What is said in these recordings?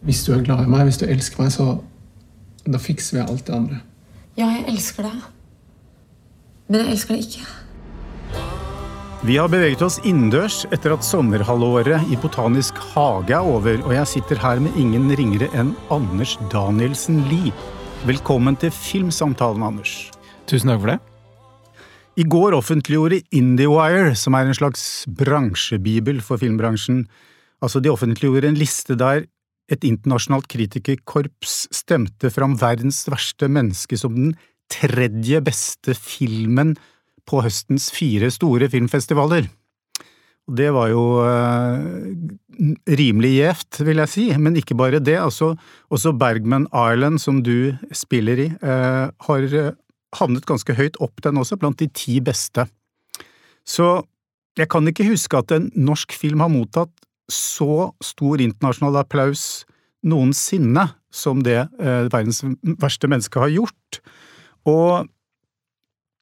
Hvis du er glad i meg, hvis du elsker meg, så Da fikser vi alt det andre. Ja, jeg elsker deg. Men jeg elsker deg ikke. Vi har beveget oss innendørs etter at sommerhalvåret i Botanisk hage er over, og jeg sitter her med ingen ringere enn Anders Danielsen Lie. Velkommen til Filmsamtalen, Anders. Tusen takk for det. I går offentliggjorde IndieWire, som er en slags bransjebibel for filmbransjen, altså de offentliggjorde en liste der et internasjonalt kritikerkorps stemte fram verdens verste menneske som den tredje beste filmen på høstens fire store filmfestivaler. Det var jo eh, rimelig gjevt, vil jeg si, men ikke bare det. Altså, også Bergman Island, som du spiller i, eh, har eh, havnet ganske høyt opp, den også, blant de ti beste. Så jeg kan ikke huske at en norsk film har mottatt så stor internasjonal applaus noensinne som det eh, verdens verste menneske har gjort. Og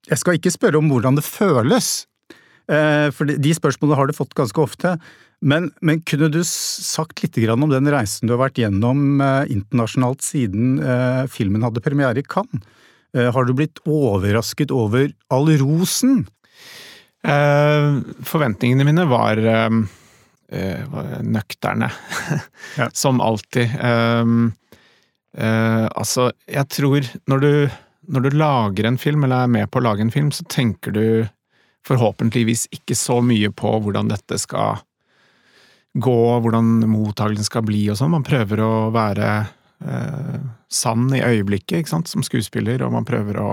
jeg skal ikke spørre om hvordan det føles, eh, for de spørsmålene har du fått ganske ofte, men, men kunne du sagt litt om den reisen du har vært gjennom eh, internasjonalt siden eh, filmen hadde premiere i Cannes? Eh, har du blitt overrasket over all rosen? Eh, forventningene mine var nøkterne, ja. som alltid. Um, uh, altså, jeg tror når du, når du lager en film, eller er med på å lage en film, så tenker du forhåpentligvis ikke så mye på hvordan dette skal gå, hvordan mottakelsen skal bli og sånn. Man prøver å være uh, sann i øyeblikket, ikke sant, som skuespiller, og man prøver å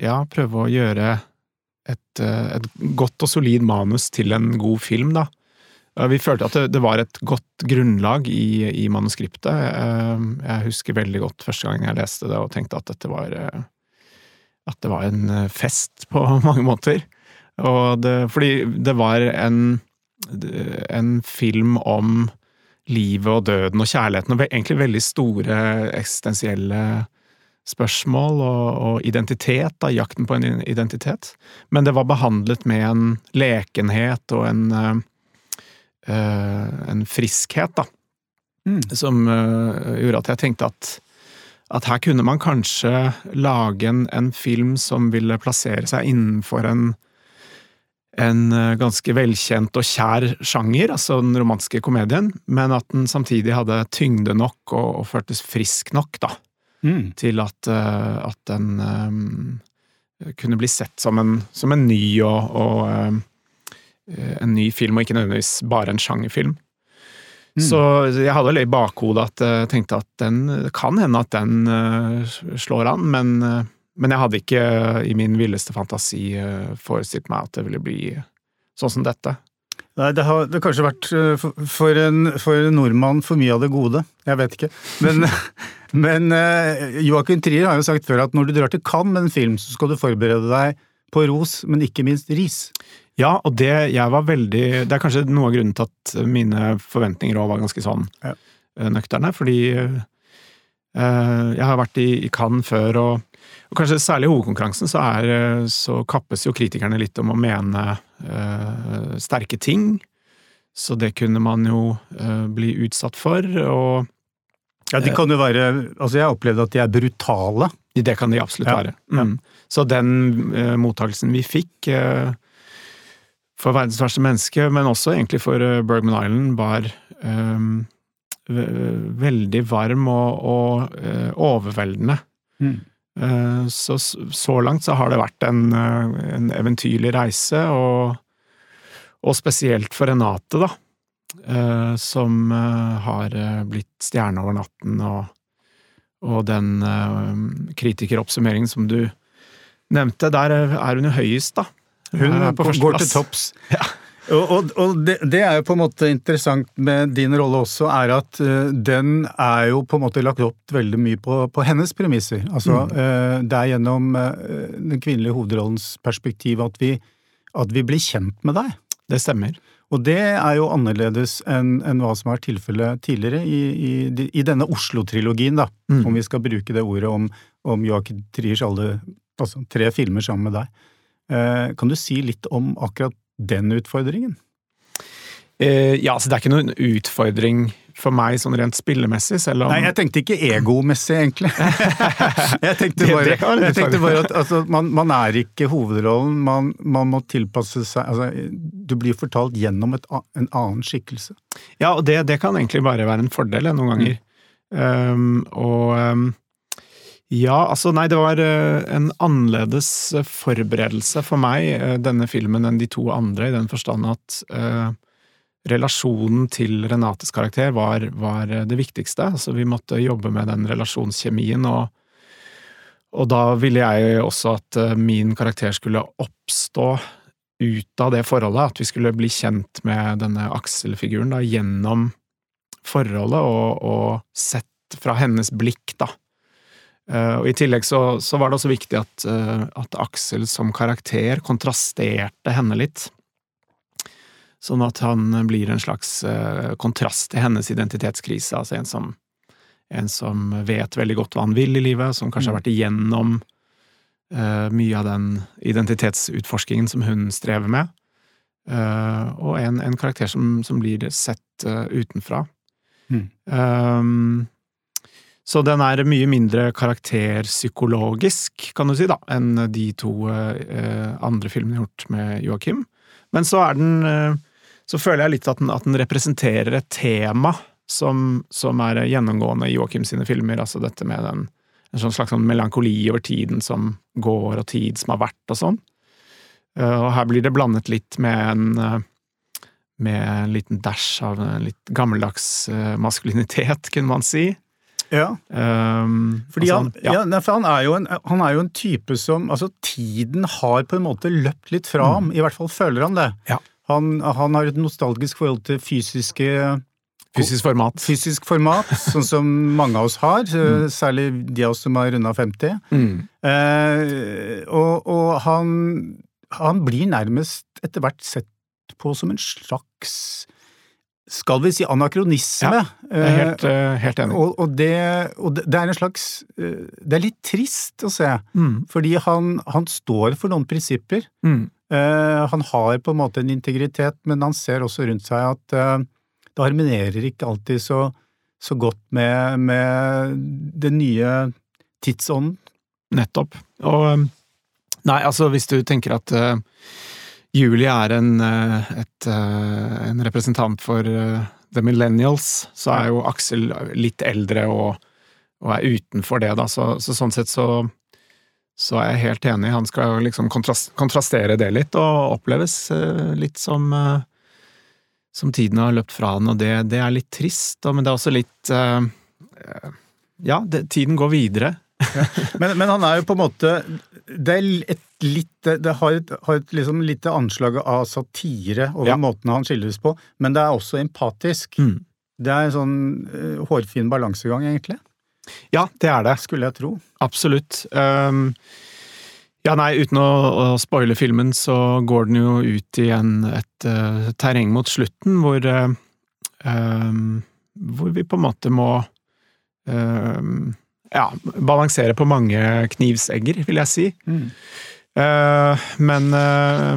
Ja, prøve å gjøre et, eh, et, godt og solid manus til en god film, da. Vi følte at det, det var et godt grunnlag i, i, manuskriptet. Eh, jeg husker veldig godt første gang jeg leste det og tenkte at dette var eh, at det var en fest på mange måter. Det, fordi det var en, en film om livet og døden og kjærligheten, og egentlig veldig store eksistensielle spørsmål og, og identitet, da, jakten på en identitet. Men det var behandlet med en lekenhet og en, uh, en friskhet, da. Mm. Som uh, gjorde at jeg tenkte at, at her kunne man kanskje lage en, en, film som ville plassere seg innenfor en en ganske velkjent og kjær sjanger, altså den romanske komedien, men at den samtidig hadde tyngde nok og, og føltes frisk nok, da mm. til at, uh, at den um, kunne bli sett som en, som en ny og, og uh, en ny film, og ikke nødvendigvis bare en sjangerfilm. Mm. Så jeg hadde litt i bakhodet at jeg tenkte at den kan hende at den uh, slår an, men, men, jeg hadde ikke i min villeste fantasi forestilt meg at det ville bli sånn som dette. Nei, det har, det kanskje vært for, for, en, for en nordmann for mye av det gode. Jeg vet ikke. Men Men uh, Joakim Trier har jo sagt før at når du drar til Cannes med en film, så skal du forberede deg på ros, men ikke minst ris. Ja, og det jeg var veldig Det er kanskje noe av grunnen til at mine forventninger òg var ganske sånn ja. Eh, nøkterne, fordi uh, jeg har vært i, i Cannes før, og, og, kanskje særlig i hovedkonkurransen så, er, så kappes jo kritikerne litt om å mene uh, sterke ting. Så det kunne man jo bli utsatt for, og ja, de kan jo være Altså, jeg har opplevd at de er brutale. Det kan de absolutt ja. være. Mm. Så den uh, mottakelsen vi fikk for verdens verste menneske, men også egentlig for Bergman Island, var veldig varm og, og overveldende. Mm. Så, så langt så har det vært en, en eventyrlig reise, og, og spesielt for Renate, da Eh, som eh, har eh, blitt stjerne over natten, og, og den kritikeroppsummeringen som du nevnte, der er hun jo høyest, da. Hun er på går til topps. Ja. Og, og, det, det, er jo på en måte interessant med din rolle også, er at uh, den er jo på en måte lagt opp veldig mye på, på hennes premisser. Altså, mm. uh, det er gjennom uh, den kvinnelige hovedrollens perspektiv at vi, at vi blir kjent med deg. Det stemmer. Og det er jo annerledes enn, enn hva som har vært tilfellet tidligere i, i, i denne Oslo-trilogien, da, mm. om vi skal bruke det ordet om, om Joakim Triers alle altså tre filmer sammen med deg. Eh, kan du si litt om akkurat den utfordringen? Eh, ja, så det er ikke noen utfordring for meg sånn rent spillemessig, selv om Nei, jeg tenkte ikke egomessig, egentlig. jeg tenkte bare, jeg tenkte bare at altså, man, man er ikke hovedrollen, man, man må tilpasse seg altså, Du blir fortalt gjennom et, en annen skikkelse. Ja, og det, det kan egentlig bare være en fordel noen ganger. Um, og um, ja, altså nei, det var eh, en annerledes eh, forberedelse for meg, eh, denne filmen, enn de to andre, i den forstand at eh, relasjonen til Renates karakter var, var det viktigste. Altså, vi måtte jobbe med den relasjonskjemien, og, og da ville jeg også at min karakter skulle oppstå ut av det forholdet, at vi skulle bli kjent med denne Aksel-figuren gjennom forholdet, og, og sett fra hennes blikk, da. Eh, og I tillegg så, så var det også viktig at, eh, at Aksel som karakter kontrasterte henne litt. Sånn at han blir en slags eh, kontrast til hennes identitetskrise, altså en som, en som vet veldig godt hva han vil i livet, som kanskje har vært igjennom mye av den identitetsutforskingen som hun strever med. Og en, en karakter som, som blir sett utenfra. Mm. Um, så den er mye mindre karakterpsykologisk, kan du si, da, enn de to eh, andre filmene gjort med Joakim. Men så er den eh, Så føler jeg litt at den, at den representerer et tema som, som er gjennomgående i Joakim sine filmer, altså dette med den, en sånn slags sånn melankoli over tiden som går, og tid som har vært, og sånn. Eh, og her blir det blandet litt med en eh, med en liten dash av en litt gammeldags eh, maskulinitet, kunne man si. Ja, Um, fordi altså, han, ja. ja for han, er jo en, han er jo en type som Altså, tiden har på en måte løpt litt fra ham, i hvert fall føler han det. Ja. Han, han har et nostalgisk forhold til fysiske Fysisk format. fysisk format, sånn som mange av oss har, særlig de av oss som har runda 50. Mm. Eh, og og han, han blir nærmest etter hvert sett på som en slags skal vi si anakronisme. Jeg er helt, eh, helt enig. og, og, det, og det er en slags eh, Det er litt trist å se, Mm. fordi han, han står for noen prinsipper. Mm. Eh, han har på en måte en integritet, men han ser også rundt seg at eh, det harmonerer ikke alltid så, så godt med, med den nye tidsånden. Nettopp. Og Nei, altså, hvis du tenker at Julie er en, uh, et, uh, en representant for uh, the millennials, så er jo Aksel litt eldre og, og er utenfor det, da. Så, så sånn sett så, så er jeg helt enig. Han skal jo liksom kontrast, kontrastere det litt, og oppleves litt som som tiden har løpt fra han, og det, det er litt trist, men det er også litt Ja, det, tiden går videre. Men, men han er jo på en måte Det er et lite Det har et, har et liksom lite anslag av satire over Ja. måten han skildres på, men det er også empatisk. Mm. Det er en sånn uh, hårfin balansegang, egentlig. Ja, det er det. Skulle jeg tro. Absolutt. Um, ja, nei, uten å, å spoile filmen, så går den jo ut i en, et uh, terreng mot slutten hvor uh, um, Hvor vi på en måte må um, ja, balansere på mange knivsegger, vil jeg si. Eh, men eh,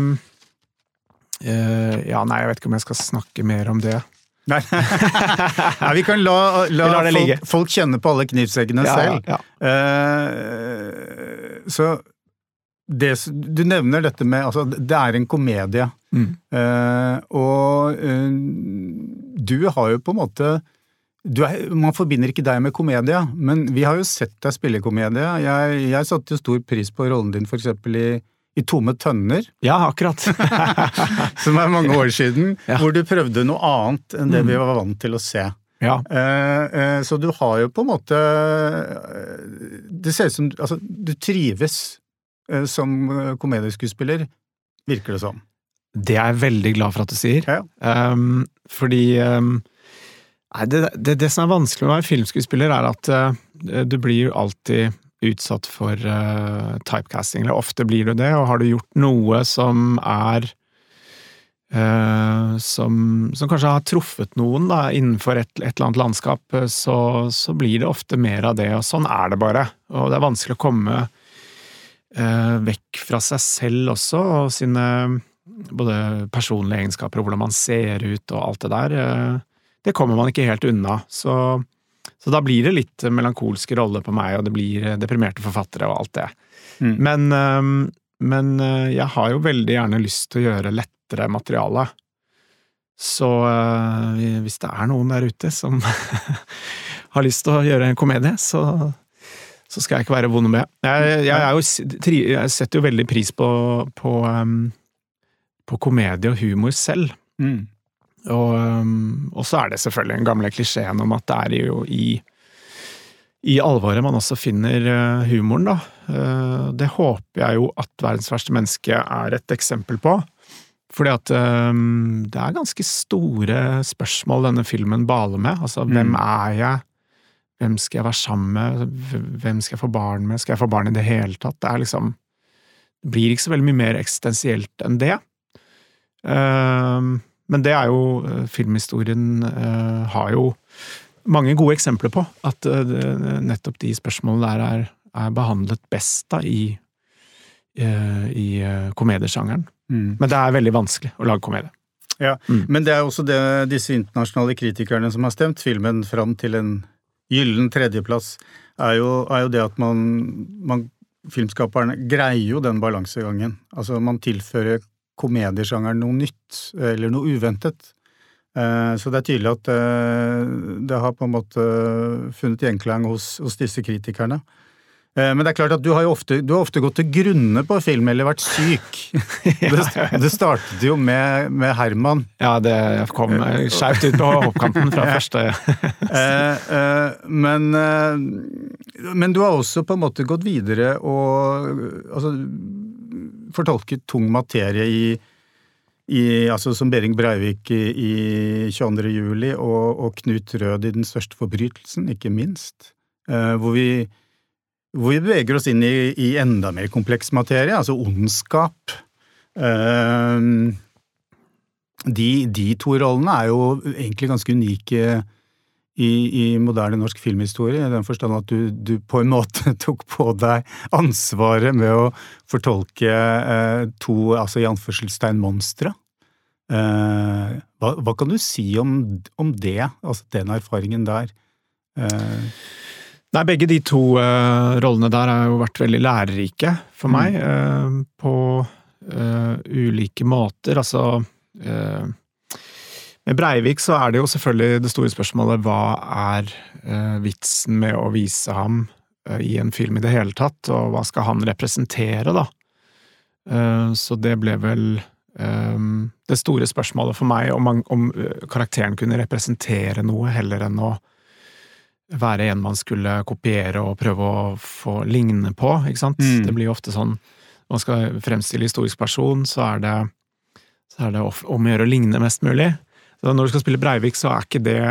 eh, Ja, nei, jeg vet ikke om jeg skal snakke mer om det. Nei, Nei vi kan la, la, Vi folk, folk kjenne på alle knivseggene Ja, selv. ja, Eh, så det, du nevner dette med Altså, det er en komedie. Mm. Uh, og uh, du har jo på en måte er, Man forbinder ikke deg med komedie, men vi har jo sett deg spille komedie. Jeg, jeg satte jo stor pris på rollen din eksempel i, i Tomme tønner, ja akkurat. som er mange år siden, Ja. hvor du prøvde noe annet enn det Mm. vi var vant til å se. ja. Eh, eh, så du har jo på en måte Det ser ut som Altså, du trives eh, som eh, komedieskuespiller, virker det som. Det er jeg veldig glad for at du sier. Ja. Um, fordi um, nei, det, det, det som er vanskelig med å være filmskuespiller, er at uh, du blir jo alltid utsatt for uh, typecasting, eller ofte blir du det, og har du gjort noe som er uh, som, som kanskje har truffet noen da, innenfor et, et eller annet landskap, så, så blir det ofte mer av det, og sånn er det bare. Og det er vanskelig å komme vekk fra seg selv også, og sine både personlige egenskaper og hvordan man ser ut og alt det der, det kommer man ikke helt unna. Så, så da blir det litt melankolske roller på meg, og det blir deprimerte forfattere og alt det. Mm. Men, men eh, jeg har jo veldig gjerne lyst til å gjøre lettere materiale. Så eh, hvis det er noen der ute som har lyst til å gjøre en komedie, så, så skal jeg ikke være vond med. Jeg, jeg, er jo, jeg setter jo veldig pris på, på, på komedie og humor selv. Mm. Og, um, og så er det selvfølgelig den gamle klisjeen om at det er jo i, i alvoret man også finner uh, humoren, da. Uh, det håper jeg jo at 'Verdens verste menneske' er et eksempel på. Fordi at um, det er ganske store spørsmål denne filmen baler med. Altså, hvem er jeg? Hvem skal jeg være sammen med? Hvem skal jeg få barn med? Skal jeg få barn i det hele tatt? Det er liksom Det blir ikke så veldig mye mer eksistensielt enn det. Um, men det er jo eh, Filmhistorien eh, har jo mange gode eksempler på at eh, nettopp de spørsmålene der er, er behandlet best da i, i komediesjangeren. Mm. Men det er veldig vanskelig å lage komedie. Ja, Mm. men det er også det disse internasjonale kritikerne som har stemt filmen fram til en gyllen tredjeplass, er jo, er jo det at man, man Filmskaperne greier jo den balansegangen. Altså, man tilfører komediesjangeren noe nytt, eller noe uventet. Eh, Så det er tydelig at eh, det har på en måte funnet gjenklang hos, hos disse kritikerne. Eh, Men det er klart at du har jo ofte, du har ofte gått til grunne på film eller vært syk. Det, det startet jo med, med Herman. Ja, det kom skjevt ut på hoppkanten fra første men, men du har også på en måte gått videre og altså, fortolket tung materie i, i altså Som Behring Breivik i, i 22. juli, og, og Knut Rød i Den største forbrytelsen, ikke minst. Eh, hvor vi hvor vi beveger oss inn i, i enda mer kompleks materie, altså ondskap. Eh, de, de to rollene er jo egentlig ganske unike i, i moderne norsk filmhistorie, i den forstand at du, du på en måte tok på deg ansvaret med å fortolke eh, to, altså i anførselstegn, monstre. Eh, hva, hva kan du si om, om det, altså den erfaringen der? Eh, Nei, begge de to eh, rollene der har jo vært veldig lærerike for meg, eh, på eh, ulike måter. Altså eh, Med Breivik så er det jo selvfølgelig det store spørsmålet hva er eh, vitsen med å vise ham eh, i en film i det hele tatt, og hva skal han representere, da? Eh, så det ble vel eh, det store spørsmålet for meg, om, man, om eh, karakteren kunne representere noe heller enn å være en man skulle kopiere og prøve å få ligne på, ikke sant. Mm. Det blir jo ofte sånn når man skal fremstille historisk person, så er det, så er det om å gjøre å ligne mest mulig. Så når du skal spille Breivik, så er ikke det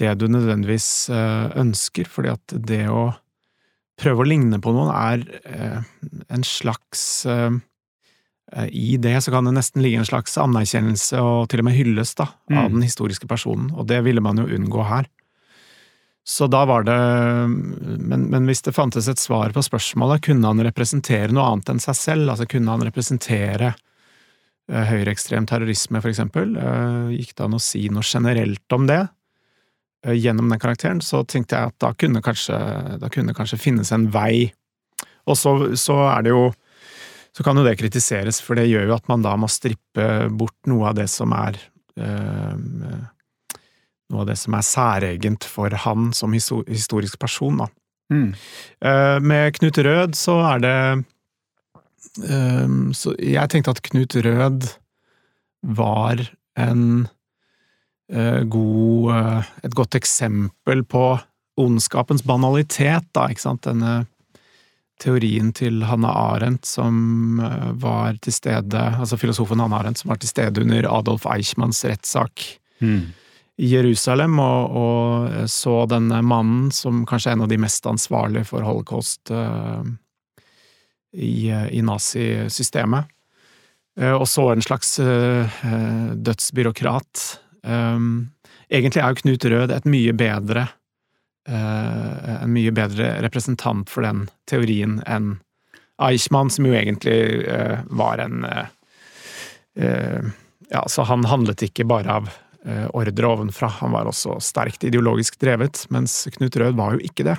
det du nødvendigvis eh, ønsker, fordi at det å prøve å ligne på noen er eh, en slags eh, I det så kan det nesten ligge en slags anerkjennelse og til og med hylles da, av Mm. den historiske personen, og det ville man jo unngå her. Så da var det men, men hvis det fantes et svar på spørsmålet, kunne han representere noe annet enn seg selv? Altså kunne han representere høyreekstrem terrorisme, for eksempel? Eh, gikk det an å si noe generelt om det? Eh, gjennom den karakteren, så tenkte jeg at da kunne kanskje, da kunne kanskje finnes en vei. Og så, så er det jo Så kan jo det kritiseres, for det gjør jo at man da må strippe bort noe av det som er eh, noe av det som er særegent for han som historisk person, da. mm. Eh, Med Knut Rød så er det eh, så Jeg tenkte at Knut Rød var en uh, god uh, Et godt eksempel på ondskapens banalitet, da, ikke sant? Denne teorien til Hanne Arendt som eh, var til stede, altså filosofen Hanne Arendt som var til stede under Adolf Eichmanns rettssak Mm. i Jerusalem, og, og så denne mannen som kanskje er en av de mest ansvarlige for holocaust eh, i, i nazisystemet, eh, og så en slags eh, eh, dødsbyråkrat. Um, egentlig er jo Knut Rød et mye bedre eh, en mye bedre representant for den teorien enn Eichmann, som jo egentlig eh, var en eh, eh, Ja, så han handlet ikke bare av eh, ordre ovenfra, han var også sterkt ideologisk drevet, mens Knut Rød var jo ikke det.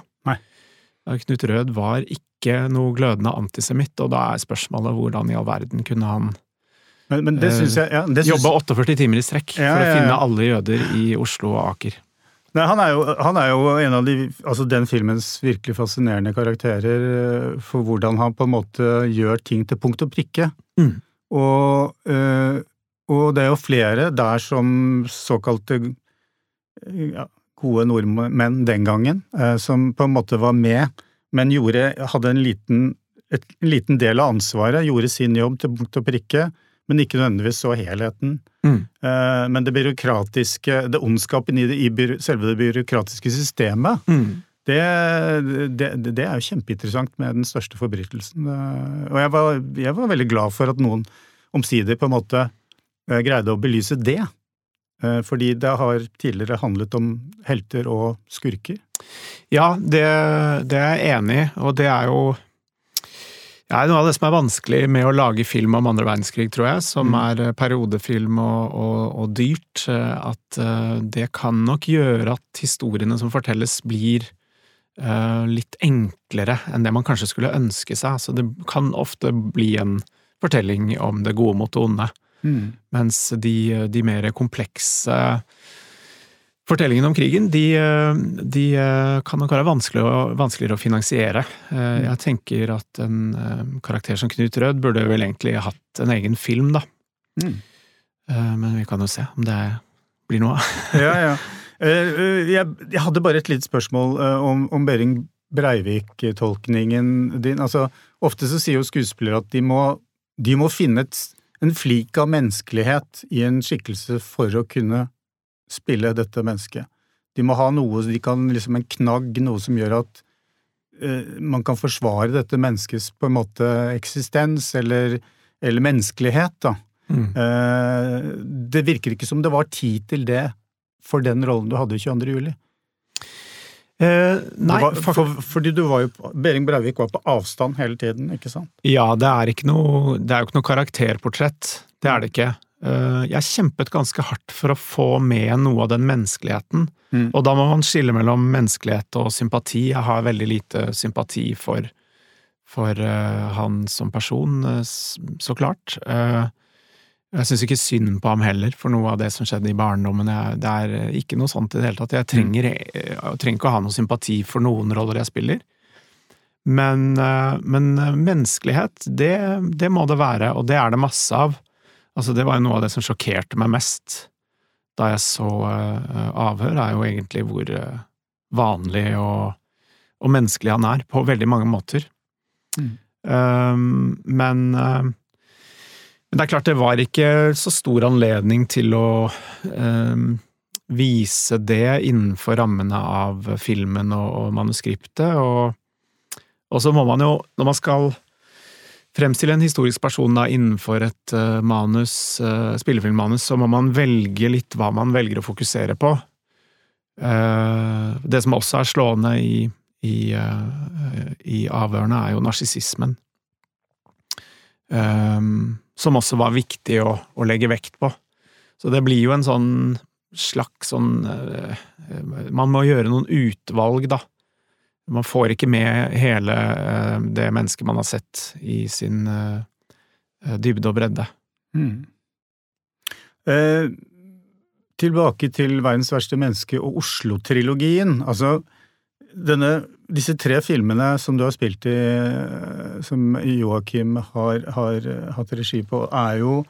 Ja, Knut Rød var ikke noe glødende antisemitt, og da er spørsmålet hvordan i all verden kunne han Men, men det Eh, jeg ja, det syns- jobbe 48 timer i strekk Ja, for å finne alle jøder i Oslo og Aker? Nei, han er, jo, han er jo en av de, altså den filmens virkelig fascinerende karakterer eh, for hvordan han på en måte gjør ting til punkt og prikke. Mm. Og, eh, og det er jo flere der som såkalte eh, ja, gode nordmenn den gangen, eh, som på en måte var med, men gjorde, hadde en liten, et, en liten del av ansvaret, gjorde sin jobb til punkt og prikke, men ikke nødvendigvis så helheten. Mm. Eh, Men det byråkratiske, det ondskapen i, det, i selve det byråkratiske systemet, Mm. det, det, det er jo kjempeinteressant med den største forbrytelsen. Eh, Og jeg var, jeg var veldig glad for at noen omsider på en måte greide å belyse det. Eh, Fordi det har tidligere handlet om helter og skurker. Ja, det, det er jeg enig i, og det er jo ja, noe av det som er vanskelig med å lage film om andre verdenskrig, tror jeg, som Mm. er eh, periodefilm og, og, og dyrt, eh, at det kan nok gjøre at historiene som fortelles blir litt enklere enn det man kanskje skulle ønske seg. Så det kan ofte bli en fortelling om det gode mot det onde. Mens de, de mer komplekse fortellingene om krigen, de, de kan nok være vanskelig å, vanskeligere å finansiere. Eh, Jeg tenker at en eh, karakter som Knut Rød burde vel egentlig hatt en egen film, da. Mm. Eh, Men vi kan jo se om det blir noe av. Ja, ja. Eh, eh, Jeg, jeg hadde bare et lite spørsmål eh, om, om Behring Breivik-tolkningen din. Altså, ofte så sier jo skuespillere at de må, de må finne et, en flik av menneskelighet i en skikkelse for å kunne spille dette mennesket. De må ha noe, de kan liksom en knagg, noe som gjør at eh, man kan forsvare dette menneskets på en måte eksistens, eller, eller menneskelighet, da. Mm. Eh, det virker ikke som det var tid til det for den rollen du hadde 22. juli. Eh, nei, var, for, fordi du var jo Behring Breivik var på avstand hele tiden, ikke sant? Ja, det er, ikke noe, det er jo ikke noe karakterportrett. Det er det ikke. Eh, Jeg kjempet ganske hardt for å få med noe av den menneskeligheten. Mm. Og da må man skille mellom menneskelighet og sympati. Jeg har veldig lite sympati for, for eh, han som person, eh, så klart. Jeg syns ikke synd på ham heller, for noe av det som skjedde i barndommen. Jeg, det er eh, ikke noe sånt i det hele tatt. Jeg trenger, eh, jeg trenger ikke å ha noe sympati for noen roller jeg spiller. Men, eh, men menneskelighet, det, det må det være, og det er det masse av. Altså, det var jo noe av det som sjokkerte meg mest da jeg så avhør, er jo egentlig hvor vanlig og, og menneskelig han er, på veldig mange måter. Mm. Um, men, men det er klart det var ikke så stor anledning til å eh, vise det innenfor rammene av filmen og, og manuskriptet, og, og så må man jo, når man skal fremstille en historisk person da innenfor et uh, manus, uh, spillefilmmanus, så må man velge litt hva man velger å fokusere på. Uh, det som også er slående i, i, i avhørene, er jo narsissismen. Eh, som også var viktig å, å legge vekt på. Så det blir jo en sånn slags sånn eh, Man må gjøre noen utvalg, da. Man får ikke med hele eh, det mennesket man har sett i sin eh, dybde og bredde. Mm. Eh, tilbake til Verdens verste menneske og Oslo-trilogien. Altså, denne, disse tre filmene som du har spilt i, som Joakim har, har hatt regi på, er jo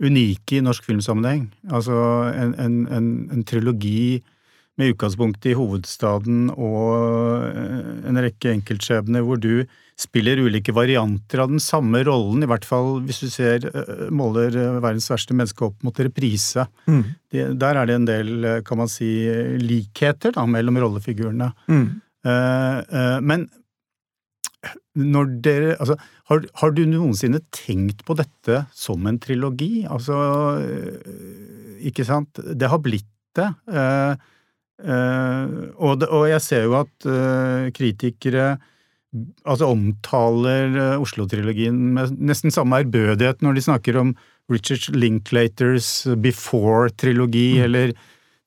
unike i norsk filmsammenheng. Altså en, en, en, en trilogi med utgangspunkt i hovedstaden og eh, en rekke enkeltskjebner hvor du spiller ulike varianter av den samme rollen, i hvert fall hvis du ser, eh, måler eh, verdens verste menneske opp mot reprise. Det, der er det en del, kan man si, likheter da, mellom rollefigurene. Eh, men når dere Altså, har, har du noensinne tenkt på dette som en trilogi? Altså, eh, ikke sant? Det har blitt det. Eh, eh, og, det og jeg ser jo at eh, kritikere altså omtaler eh, Oslo-trilogien med nesten samme ærbødighet når de snakker om Richard Linklaters Before-trilogi, Mm. eller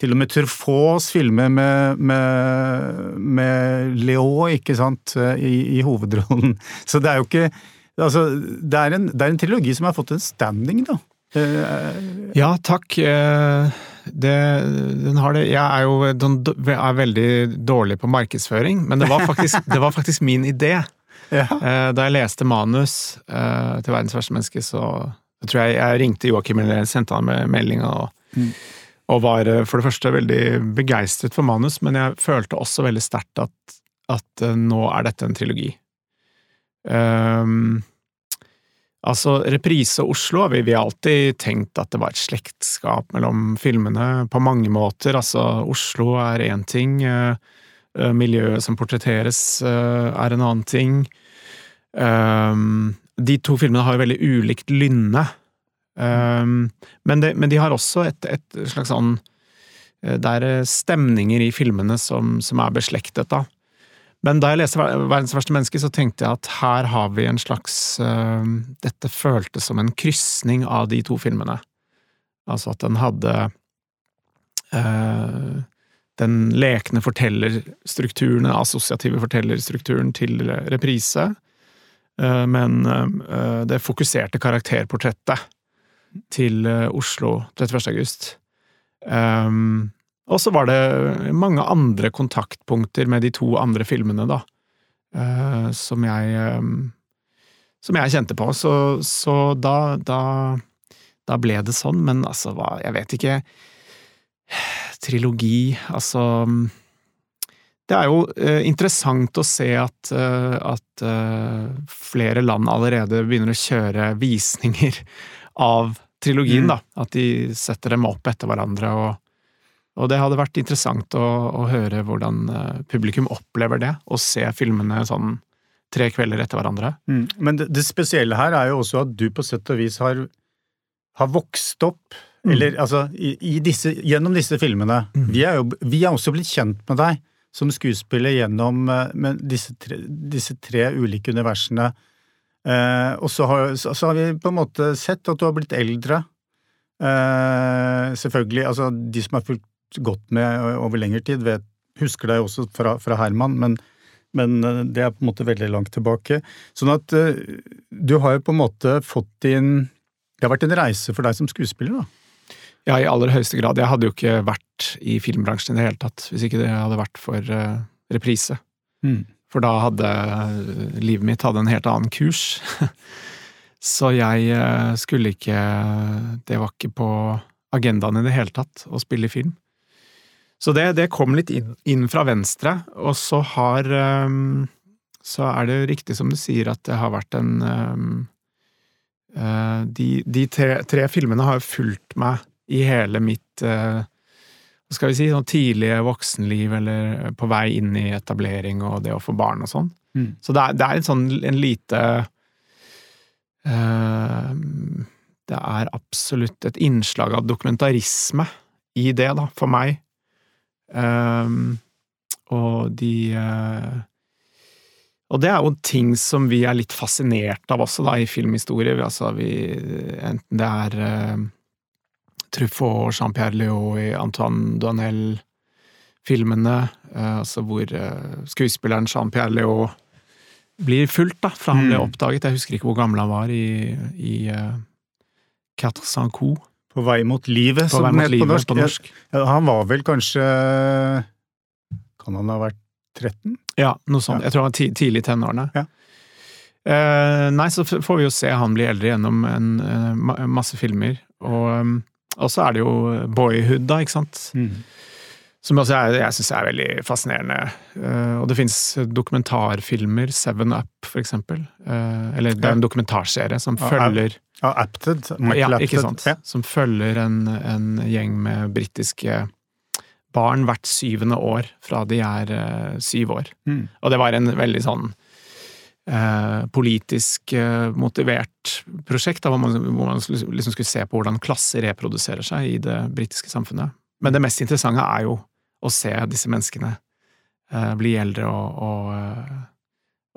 til og med Truffauts filmer med, med, med Leo, ikke sant, i, i hovedrollen. Så det er jo ikke Altså, det er, en, det er en trilogi som har fått en standing, da. Eh, Ja, takk. Eh, Det, den har det. Jeg er jo den er veldig dårlig på markedsføring, men det var faktisk, det var faktisk min idé. ja. Eh, Da jeg leste manus til 'Verdens verste menneske', så jeg tror jeg jeg ringte Joakim eller sendte han med melding og, Mm. Og var eh, for det første veldig begeistret for manus, men jeg følte også veldig sterkt at, at eh, nå er dette en trilogi. Um, altså, Reprise Oslo vi, vi har alltid tenkt at det var et slektskap mellom filmene, på mange måter. Altså, Oslo er én ting, eh, miljøet som portretteres uh, er en annen ting. Um, de to filmene har jo veldig ulikt lynne, um, men, det, men de har også et, et slags sånn eh, Det er eh, stemninger i filmene som, som er beslektet, da. Men da jeg leste 'Verdens verste menneske', så tenkte jeg at her har vi en slags uh, Dette føltes som en krysning av de to filmene. Altså at den hadde uh, den lekne fortellerstrukturen, den assosiative fortellerstrukturen til reprise, men det fokuserte karakterportrettet til eh, Oslo 31. august. Um, og så var det mange andre kontaktpunkter med de to andre filmene, da, uh, som jeg um, Som jeg kjente på. Så, så da, da Da ble det sånn, men altså, hva Jeg vet ikke. Trilogi, altså Det er jo eh, interessant å se at, uh, at uh, flere land allerede begynner å kjøre visninger av trilogien, Mm. da. At de setter dem opp etter hverandre og og det hadde vært interessant å, å høre hvordan eh, publikum opplever det, å se filmene sånn tre kvelder etter hverandre. Mm. Men det, det spesielle her er jo også at du på sett og vis har, har vokst opp, Mm. eller altså, i, i disse, gjennom disse filmene. Mm. Vi er jo vi er også blitt kjent med deg som skuespiller gjennom eh, med disse, tre, disse tre ulike universene. Eh, og så har, så, har vi på en måte sett at du har blitt eldre. Eh, selvfølgelig, altså de som har fulgt godt med over lengre tid, vet, husker deg også fra, fra Herman, men, men eh, det er på en måte veldig langt tilbake. Sånn at eh, du har jo på en måte fått din Det har vært en reise for deg som skuespiller, da. Ja, i aller høyeste grad. Jeg hadde jo ikke vært i filmbransjen i det hele tatt hvis ikke det hadde vært for reprise. reprise. For da hadde livet mitt hadde en helt annen kurs. Så jeg eh, skulle ikke Det var ikke på agendaen i det hele tatt å spille film. Så det, det kom litt inn, inn fra venstre, og så har eh, Så er det riktig som du sier at det har vært en eh, De, de tre, tre filmene har fulgt meg i hele mitt skal vi si, sånn tidlige voksenliv, eller på vei inn i etablering og det å få barn og sånn. Mm. Så det er, det er en sånn en lite uh, Det er absolutt et innslag av dokumentarisme i det, da, for meg. Um, og de uh, Og det er jo ting som vi er litt fascinert av også, da, i filmhistorie. Altså, vi, enten det er eh, Truffaut, Jean-Pierre Léaud i Antoine Duanel-filmene, eh, altså hvor eh, skuespilleren Jean-Pierre Léaud blir fulgt, da, fra han ble Mm. oppdaget. Jeg husker ikke hvor gammel han var i, i uh, Quatre Sans Coups, På vei mot livet, på som den het på norsk. på norsk. Ja, han var vel kanskje Kan han ha vært 13? Ja, noe sånt. Ja. Jeg tror han var tidlig i tenårene. Ja. Eh, nei, så får vi jo se han bli eldre gjennom en, eh, ma- masse filmer, og, um, og så er det jo Boyhood, da, ikke sant? Som altså jeg, jeg syns er veldig fascinerende. Uh, og det fins dokumentarfilmer, Seven Up for eksempel. Uh, eller det er en dokumentarserie som Ja, følger Ja, Apted. ja, ikke sant? Ja. Som følger en, en gjeng med britiske barn hvert syvende år fra de er uh, syv år. Mm. Og det var en veldig sånn eh, politisk eh, motivert prosjekt, da, hvor man, hvor man liksom skulle se på hvordan klasser reproduserer seg i det britiske samfunnet. Men det mest interessante er jo å se disse menneskene eh, bli eldre og, og, eh,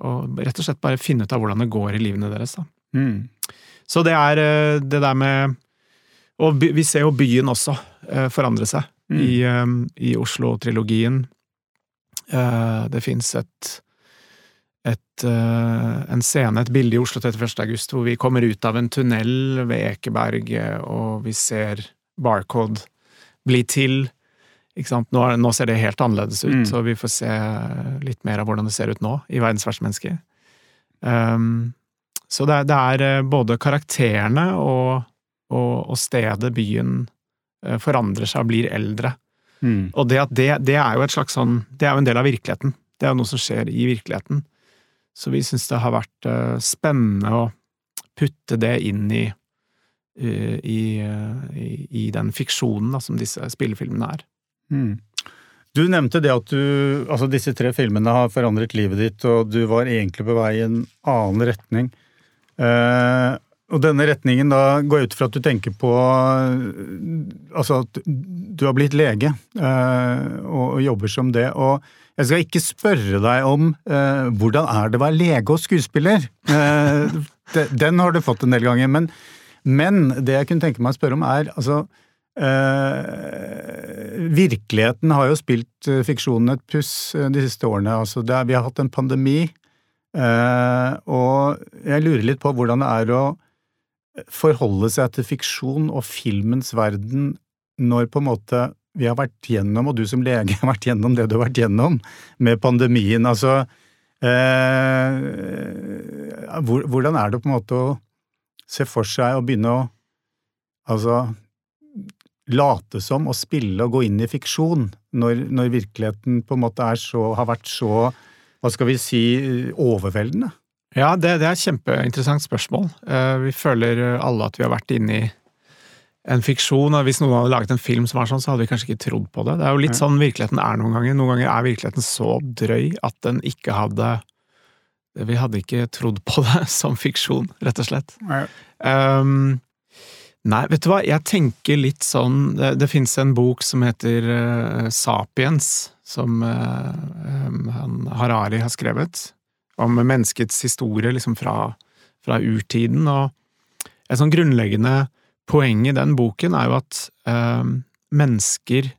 og rett og slett bare finne ut av hvordan det går i livene deres. da. Mm. Så det er det der med Og by, vi ser jo byen også forandre seg Mm. i, i Oslo-trilogien. Eh, det fins et, et eh, en scene, et bilde i Oslo 31. august, hvor vi kommer ut av en tunnel ved Ekeberg, og vi ser Barcode bli til. Nå, nå ser det helt annerledes ut, Mm. så vi får se litt mer av hvordan det ser ut nå, i Verdens verste menneske. Um, så det, er- det er eh, både karakterene og, og, og stedet, byen, eh, forandrer seg og blir eldre. Mm. Og det, det, det er jo et slags sånn Det er jo en del av virkeligheten. Det er jo noe som skjer i virkeligheten. Så vi syns det har vært eh, spennende å putte det inn i, eh, i, eh, i, i den fiksjonen da, som disse spillefilmene er. Mm. Du nevnte det at du, altså disse tre filmene har forandret livet ditt, og du var egentlig på vei i en annen retning. Eh, og denne retningen da går ut fra at du tenker på Altså at du har blitt lege eh, og, jobber som det. Og jeg skal ikke spørre deg om eh, hvordan er det å være lege og skuespiller. Eh, den har du fått en del ganger. Men, men det jeg kunne tenke meg å spørre om, er altså virkeligheten har jo spilt fiksjonen et puss de siste årene. Altså er, vi har hatt en pandemi, og jeg lurer litt på hvordan det er å forholde seg til fiksjon og filmens verden når på en måte vi har vært gjennom, og du som lege har vært gjennom det du har vært gjennom med pandemien. Altså eh, Hvordan er det på en måte å se for seg å begynne å altså late som og spille og gå inn i fiksjon når, når virkeligheten på en måte så, har vært så, hva skal vi si, overveldende? Ja, det, det er et kjempeinteressant spørsmål. Eh, vi føler alle at vi har vært inne i en fiksjon, og hvis noen hadde laget en film som var sånn, så hadde vi kanskje ikke trodd på det. Det er jo litt sånn virkeligheten er noen ganger. Noen ganger er virkeligheten så drøy at den ikke hadde Vi hadde ikke trodd på det som fiksjon, rett og slett. Um, nei, vet du hva, jeg tenker litt sånn Det, det fins en bok som heter uh, Sapiens, som uh, um, Harari har skrevet, om menneskets historie liksom fra, fra urtiden. Og et sånn grunnleggende poeng i den boken er jo at eh, mennesker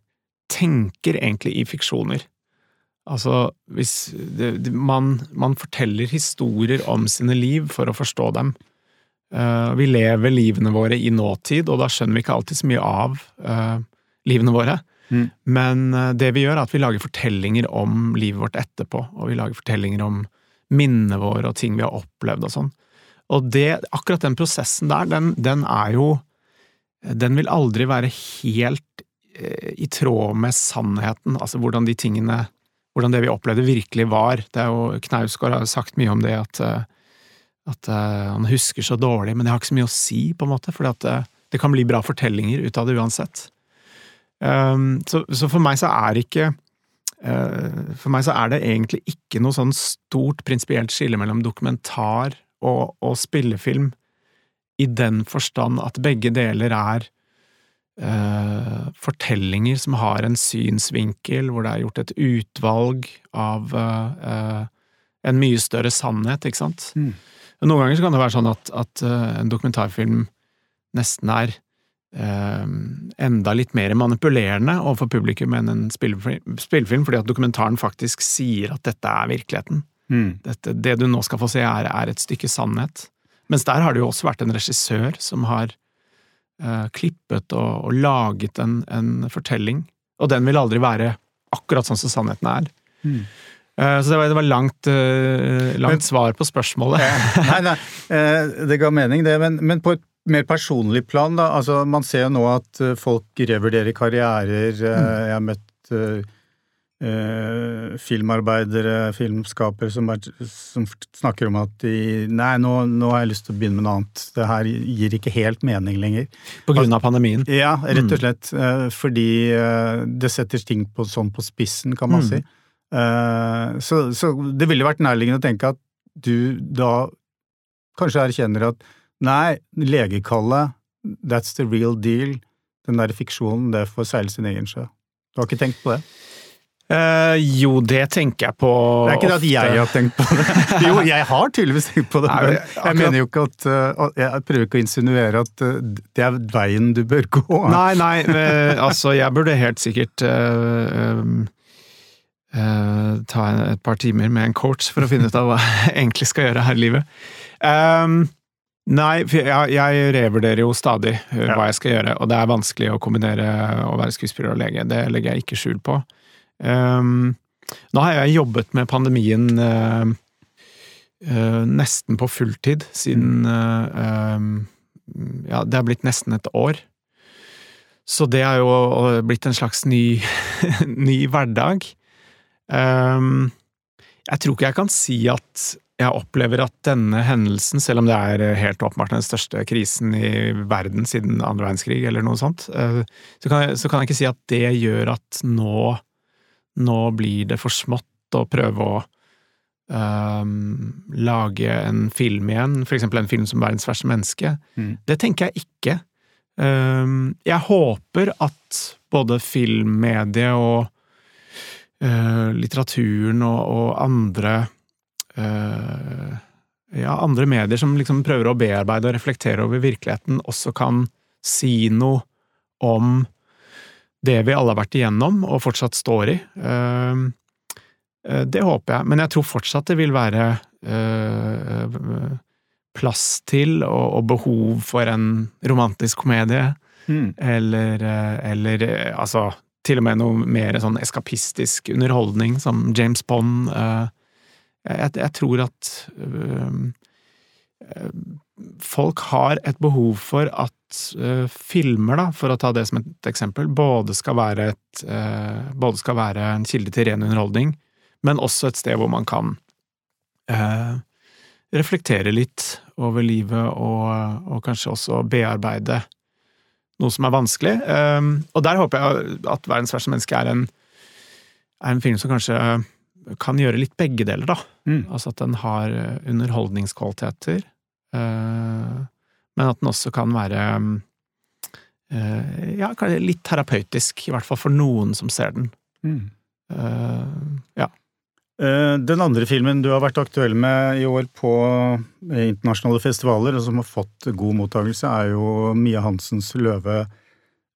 tenker egentlig i fiksjoner. Altså, hvis det, man, man forteller historier om sine liv for å forstå dem. Eh, vi lever livene våre i nåtid, og da skjønner vi ikke alltid så mye av eh, livene våre. Mm. Men eh, det vi gjør, er at vi lager fortellinger om livet vårt etterpå, og vi lager fortellinger om minnene våre og ting vi har opplevd og sånn. Og det, akkurat den prosessen der, den, den er jo Den vil aldri være helt eh, i tråd med sannheten, altså hvordan de tingene Hvordan det vi opplevde virkelig var. Det er jo Knausgård har sagt mye om det, at, eh, at eh, han husker så dårlig, men det har ikke så mye å si, på en måte, for det, kan bli bra fortellinger ut av det uansett. Um, så, så for meg så er ikke For meg så er det egentlig ikke noe sånn stort prinsipielt skille mellom dokumentar og, og spillefilm, i den forstand at begge deler er uh, fortellinger som har en synsvinkel, hvor det er gjort et utvalg av eh, en mye større sannhet, ikke sant? Mm. Noen ganger så kan det være sånn at, at eh, en dokumentarfilm nesten er eh, enda litt mer manipulerende overfor publikum enn en spillefilm, fordi at dokumentaren faktisk sier at dette er virkeligheten. Mm. Dette, det du nå skal få se, er, er et stykke sannhet. Mens der har det jo også vært en regissør som har eh, klippet og, og laget en, en fortelling, og den vil aldri være akkurat sånn som sannheten er. Mm. Så det var, det var langt, eh, langt Men- svar på spørsmålet. nei, nei, det ga mening det, men, men på et mer personlig plan, da. Altså, man ser jo nå at eh, folk revurderer karrierer. eh, Jeg har møtt uh, filmarbeidere, filmskapere, som, er, som snakker om at de Nei, nå, nå har jeg lyst til å begynne med noe annet. Det her gir ikke helt mening lenger. På grunn av pandemien. Ja, rett Mm. og slett. eh, Fordi det setter ting på, sånn på spissen, kan man Mm. si. Så, så det ville vært nærliggende å tenke at du da kanskje erkjenner at nei, legekallet, that's the real deal. Den der fiksjonen, det får seile sin egen sjø. Du har ikke tenkt på det? Uh, jo, det tenker jeg på Det er ikke det at jeg har tenkt på det. Jo, jeg har tydeligvis tenkt på det, Nei, men akkurat- jeg mener jo ikke at uh, Jeg prøver ikke å insinuere at uh, det er veien du bør gå. Nei, nei, eh, altså jeg burde helt sikkert uh, um, Uh, ta en, et par timer med en coach for å finne ut av hva jeg egentlig skal gjøre her i livet. Um, nei, for jeg, jeg revurderer jo stadig ja. hva jeg skal gjøre, og det er vanskelig å kombinere å være skuespiller og lege. Det legger jeg ikke skjul på. Um, nå har jeg jobbet med pandemien uh, uh, nesten på fulltid siden uh, Ja, det har blitt nesten et år. Så det er jo blitt en slags ny, ny hverdag. Um, jeg tror ikke jeg kan si at jeg opplever at denne hendelsen, selv om det er helt åpenbart den største krisen i verden siden andre verdenskrig, eller noe sånt, eh, så kan jeg, så kan jeg ikke si at det gjør at nå, nå blir det for smått å prøve å um, lage en film igjen, for eksempel en film som 'Verdens verste menneske'. Mm. Det tenker jeg ikke. Um, jeg håper at både filmmediet og uh, litteraturen og, og andre ja, andre medier som liksom prøver å bearbeide og reflektere over virkeligheten, også kan si noe om det vi alle har vært igjennom og fortsatt står i. Um, uh, det håper jeg, men jeg tror fortsatt det vil være plass til og, behov for en romantisk komedie, Mm. eller, eh, eller eh, altså til og med noe mer sånn eskapistisk underholdning, som James Bond. eh, Jeg, jeg tror at øh, øh, folk har et behov for at øh, filmer, da, for å ta det som et eksempel, både skal være, et, øh, både skal være en kilde til ren underholdning, men også et sted hvor man kan øh, reflektere litt over livet og, og kanskje også bearbeide noe som er vanskelig. Um, og der håper jeg at 'Verdens verste menneske' er en, er en film som kanskje kan gjøre litt begge deler, da. Mm. Altså at den har eh, underholdningskvaliteter, eh, men at den også kan være eh, ja, litt terapeutisk, i hvert fall for noen som ser den. Mm. Ja. Den andre filmen du har vært aktuell med i år på internasjonale festivaler, og som har fått god mottakelse, er jo Mia Hansens Løve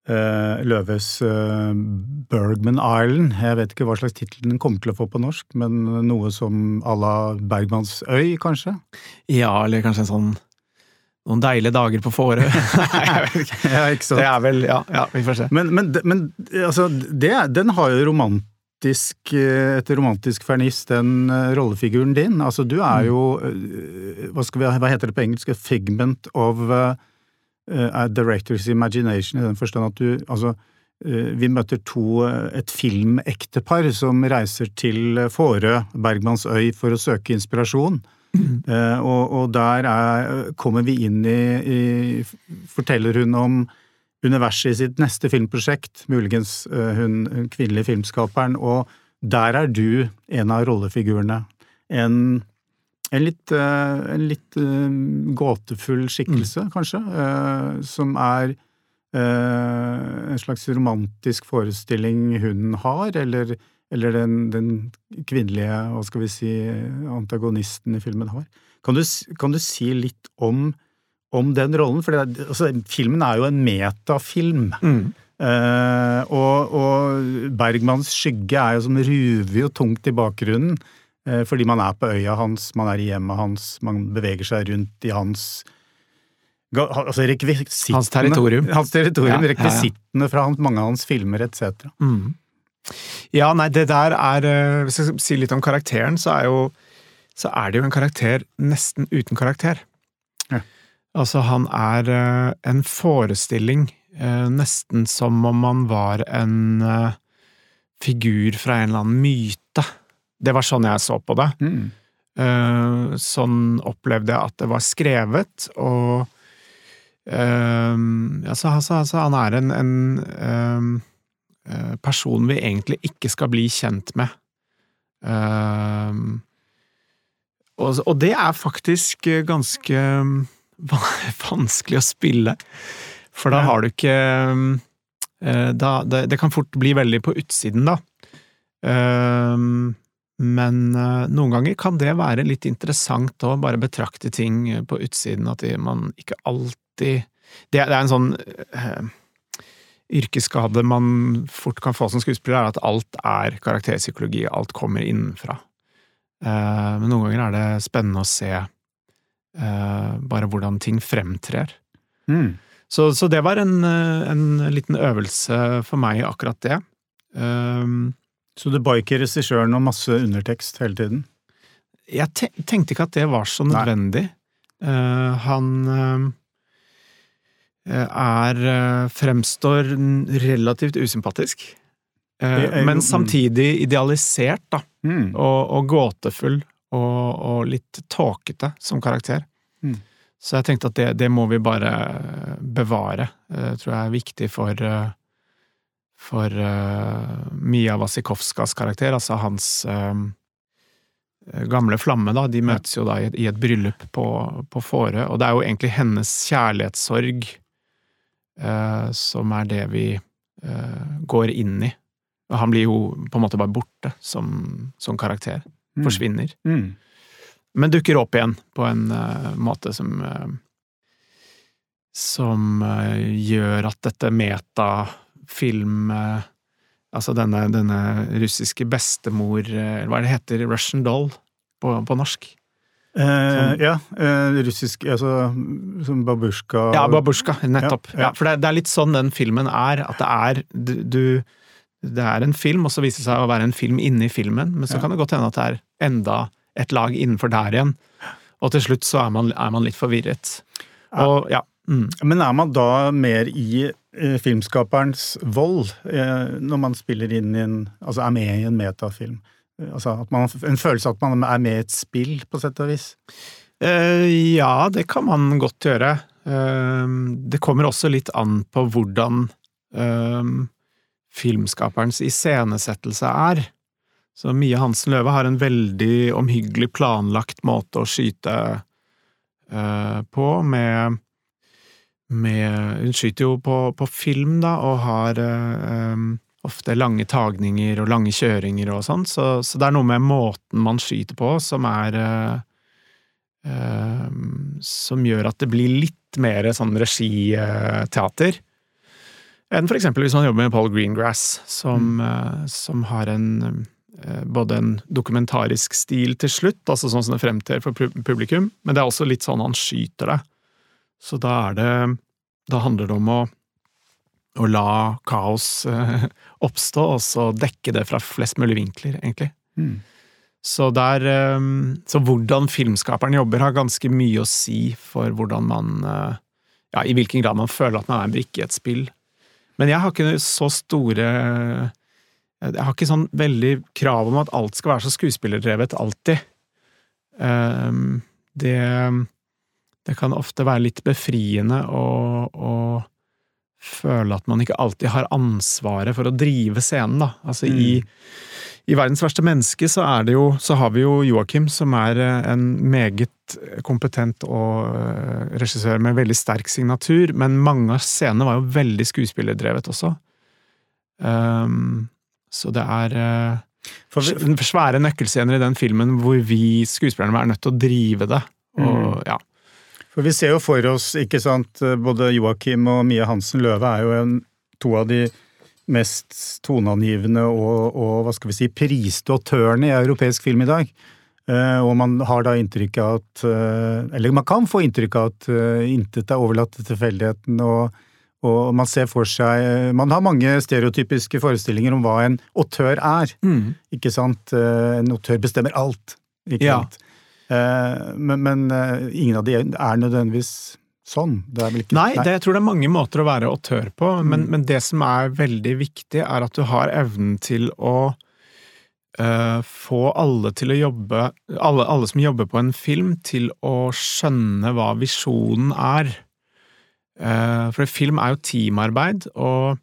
Løves eh, Bergman Island. Jeg vet ikke hva slags tittel den kommer til å få på norsk, men noe som à la Bergmans øy, kanskje? ja, eller kanskje en sånn noen deilige dager på ikke. Ja, ikke sant? Det er vel Ja, ja vi får se. Men, men, men altså, det, den har jo romantisk eh, et romantisk ferniss, den eh, rollefiguren din. Altså, du er jo eh, hva, vi, hva heter det på engelsk? Figment of uh, a director's imagination, i den forstand at du Altså, eh, vi møter to eh, et filmektepar som reiser til Fårö, Bergmanns øy, for å søke inspirasjon. Eh, og, og der er, kommer vi inn i, i Forteller hun om universet i sitt neste filmprosjekt, muligens eh, hun, hun kvinnelige filmskaperen, og der er du en av rollefigurene. En, en litt, eh, en litt eh, gåtefull skikkelse, kanskje, eh, som er en slags romantisk forestilling hun har, eller, eller den, den kvinnelige, hva skal vi si, antagonisten i filmen har. Kan du, kan du si litt om, om den rollen? For det, altså, filmen er jo en metafilm. Mm. Eh, og, og Bergmanns skygge er jo som ruver jo tungt i bakgrunnen, fordi man er på øya hans, man er i hjemmet hans, man beveger seg rundt i hans altså rekvisittene Hans territorium. Hans territorium, Ja, ja, ja. fra hans, mange av hans filmer etc. Mm. Ja, nei, det der er eh, Hvis jeg skal si litt om karakteren, så er, jo, så er det jo en karakter nesten uten karakter. Altså, han er eh, en forestilling, eh, nesten som om han var en eh, figur fra en eller annen myte. Det var sånn jeg så på det. Mm. Uh, sånn opplevde jeg at det var skrevet, og eh, altså, altså, altså, han er en, en eh, person vi egentlig ikke skal bli kjent med. Og, og det er faktisk ganske vanskelig å spille, for da har du ikke da, det, det kan fort bli veldig på utsiden, da. Men eh, noen ganger kan det være litt interessant å bare betrakte ting på utsiden, at man ikke alltid Det, er en sånn eh, yrkesskade man fort kan få som skuespiller, er at alt er karakterpsykologi, alt kommer innenfra. Uh, men noen ganger er det spennende å se uh, bare hvordan ting fremtrer. Mm. Så, så det var en, en liten øvelse for meg, akkurat det. Um, Så du ba ikke regissøren om masse undertekst hele tiden? jeg te tenkte ikke at det var så nødvendig. Uh, han uh, er uh, fremstår relativt usympatisk, men samtidig idealisert, da, Mm. og, og gåtefull og, og litt tåkete som karakter. Mm. Så jeg tenkte at det, det må vi bare bevare. Det tror jeg er viktig for for uh, Mia Wasikowskas karakter, altså hans uh, gamle flamme, da. De møtes jo da i et, i et bryllup på, på Fårö, og det er jo egentlig hennes kjærlighetssorg uh, som er det vi går inn i. Og han blir jo på en måte bare borte som, som karakter. Mm. Forsvinner. Mm. Men dukker opp igjen på en måte som Som gjør at dette metafilm eh, Altså denne, denne russiske bestemor eh, Hva er det heter? Russian doll på, på norsk? Eh, ja, eh, russisk Altså som babusjka Ja, babusjka, nettopp. Ja, ja. Ja, for det, det er litt sånn den filmen er, at det er du, Det er en film, og så viser det seg å være en film inni filmen, men så kan det godt hende at det er enda et lag innenfor der igjen. Og til slutt så er man, er man litt forvirret. Og ja. Mm. Men er man da mer i eh, filmskaperens vold eh, når man spiller inn i en Altså er med i en metafilm? Eh, Altså at man en følelse av at man er med i et spill, på sett og vis? Eh, ja, det kan man godt gjøre. Eh, det kommer også litt an på hvordan eh, filmskaperens iscenesettelse er. Så Mie Hansen Løve har en veldig omhyggelig planlagt måte å skyte eh, på, med, med Hun skyter jo på, på film, da, og har eh, ofte lange tagninger og lange kjøringer og sånn, så, så det er noe med måten man skyter på som er eh, Som gjør at det blir litt mer sånn regiteater enn for eksempel hvis man jobber med Paul Greengrass, som, eh, som har en uh, både en dokumentarisk stil til slutt, altså sånn som det fremtrer for publikum, men det er også litt sånn han skyter det. Så da er det Da handler det om å, å la kaos eh, oppstå, og så dekke det fra flest mulig vinkler, egentlig. Mm. Så der eh, Så hvordan filmskaperen jobber, har ganske mye å si for hvordan man eh, Ja, i hvilken grad man føler at man er en brikke i et spill. Men jeg har ikke så store Jeg har ikke sånn veldig krav om at alt skal være så skuespillerdrevet alltid. Det Det kan ofte være litt befriende å, å føle at man ikke alltid har ansvaret for å drive scenen, da. Altså i, i Verdens verste menneske så er det jo Så har vi jo Joakim, som er eh, en meget kompetent og eh, regissør med veldig sterk signatur, men mange av scenene var jo veldig skuespillerdrevet også. Um, så det er eh, For vi, svære nøkkelscener i den filmen hvor vi skuespillerne er nødt til å drive det. Og, ja. For vi ser jo for oss, ikke sant, både Joakim og Mia Hansen Løve er jo en, to av de mest toneangivende og, og hva skal vi si, priste autørene i europeisk film i dag. Eh, og man har da inntrykk av at eh, Eller man kan få inntrykk av at eh, intet er overlatt til tilfeldigheten, og, og man ser for seg Man har mange stereotypiske forestillinger om hva en autør er. Mm. Ikke sant? En autør bestemmer alt. Ikke Ja. sant? Men, men eh, ingen av de er nødvendigvis sånn. Det er vel ikke Nei, det, jeg tror det er mange måter å være autør på, men, Mm. men det som er veldig viktig, er at du har evnen til å uh, få alle til å jobbe alle, alle som jobber på en film, til å skjønne hva visjonen er. Uh, for film er jo teamarbeid, og,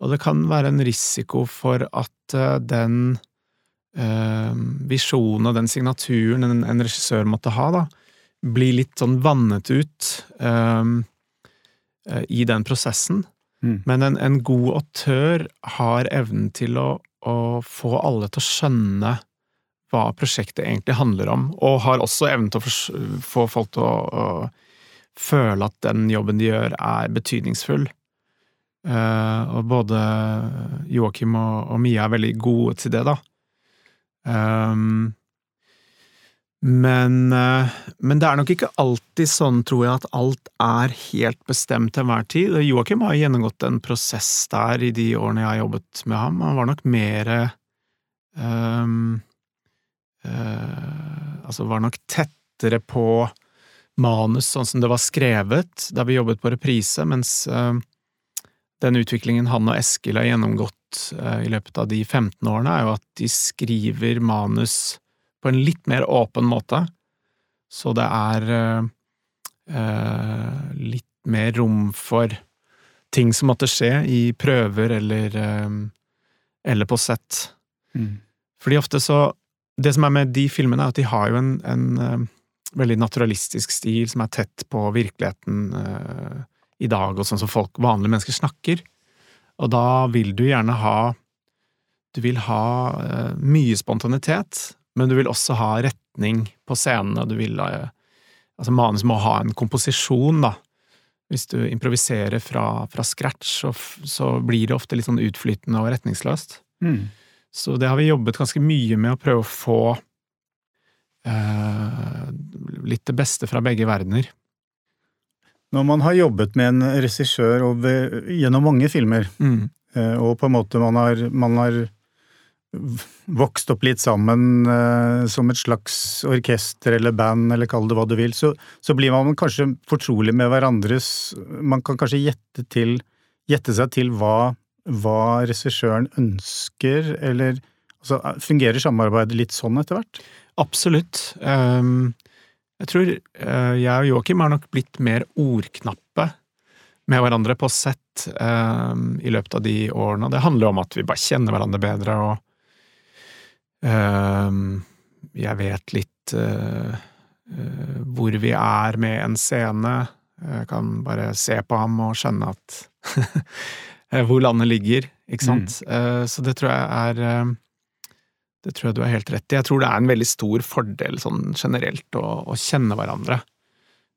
og det kan være en risiko for at uh, den eh, visjonen og den signaturen en, en regissør måtte ha, da, blir litt sånn vannet ut eh, i den prosessen. Mm. Men en, en god autør har evnen til å, å få alle til å skjønne hva prosjektet egentlig handler om, og har også evnen til å få folk til å, å føle at den jobben de gjør, er betydningsfull. Uh, og både Joakim og, og, Mia er veldig gode til det, da. Um, men, uh, men, det er nok ikke alltid sånn, tror jeg, at alt er helt bestemt til enhver tid. Joakim har gjennomgått en prosess der i de årene jeg har jobbet med ham. Han var nok mer um, uh, Altså var nok tettere på manus sånn som det var skrevet da vi jobbet på reprise, mens uh, den utviklingen han og Eskil har gjennomgått uh, i løpet av de 15 årene, er jo at de skriver manus på en litt mer åpen måte, så det er uh, litt mer rom for ting som måtte skje i prøver eller, eller på sett. Mm. Fordi ofte så Det som er med de filmene, er at de har jo en, en veldig naturalistisk stil som er tett på virkeligheten i dag, og sånn som folk, vanlige mennesker snakker. Og da vil du gjerne ha Du vil ha uh, mye spontanitet, men du vil også ha retning på scenene. Du vil uh, Altså, manus må ha en komposisjon, da. Hvis du improviserer fra, fra scratch, så, så, blir det ofte litt sånn utflytende og retningsløst. Mm. Så det har vi jobbet ganske mye med å prøve å få uh, litt det beste fra begge verdener. Når man har jobbet med en regissør gjennom mange filmer, mm. Eh, og på en måte man har, man har vokst opp litt sammen eh, som et slags orkester eller band, eller kall det hva du vil, så, så, blir man kanskje fortrolig med hverandres Man kan kanskje gjette, til, gjette seg til hva, hva regissøren ønsker, eller altså, Fungerer samarbeidet litt sånn etter hvert? Absolutt. Um, jeg tror uh, jeg og Joakim har nok blitt mer ordknappe med hverandre på sett uh, i løpet av de årene. Det handler om at vi bare kjenner hverandre bedre, og uh, jeg vet litt hvor vi er med en scene. Jeg kan bare se på ham og skjønne at hvor landet ligger, ikke sant. Mm. så det tror jeg er det tror jeg du har helt rett i. Jeg tror det er en veldig stor fordel sånn generelt å, å kjenne hverandre.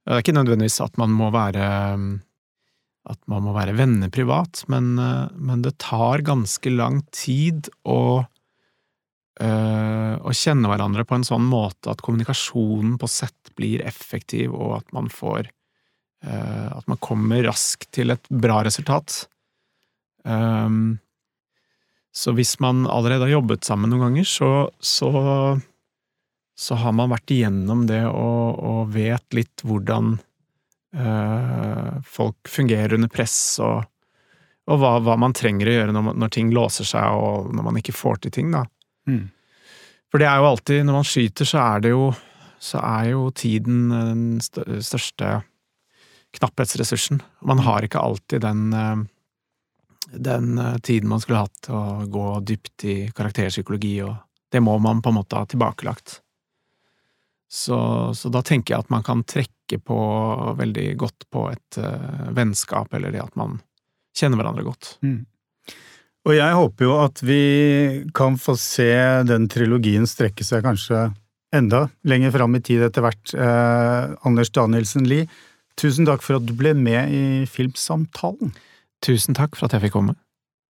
Det er ikke nødvendigvis at man må være at man må være venner privat, men, men det tar ganske lang tid å, øh, å kjenne hverandre på en sånn måte at kommunikasjonen på sett blir effektiv, og at man får øh, At man kommer raskt til et bra resultat. Um, så hvis man allerede har jobbet sammen noen ganger, så, så, så har man vært igjennom det og, og vet litt hvordan øh, folk fungerer under press, og, og hva, hva, man trenger å gjøre når, når, ting låser seg, og når man ikke får til ting, da. Mm. For det er jo alltid, når man skyter, så er det jo så er jo tiden den største knapphetsressursen. Man har ikke alltid den øh, den eh, tiden man skulle hatt å gå dypt i karakterpsykologi, og det må man på en måte ha tilbakelagt. Så, så, da tenker jeg at man kan trekke på veldig godt på et uh, vennskap, eller det at man kjenner hverandre godt. Mm. Og jeg håper jo at vi kan få se den trilogien strekke seg kanskje enda lenger fram i tid etter hvert. Eh, Anders Danielsen Lie, tusen takk for at du ble med i Filmsamtalen. Tusen takk for at jeg fikk komme.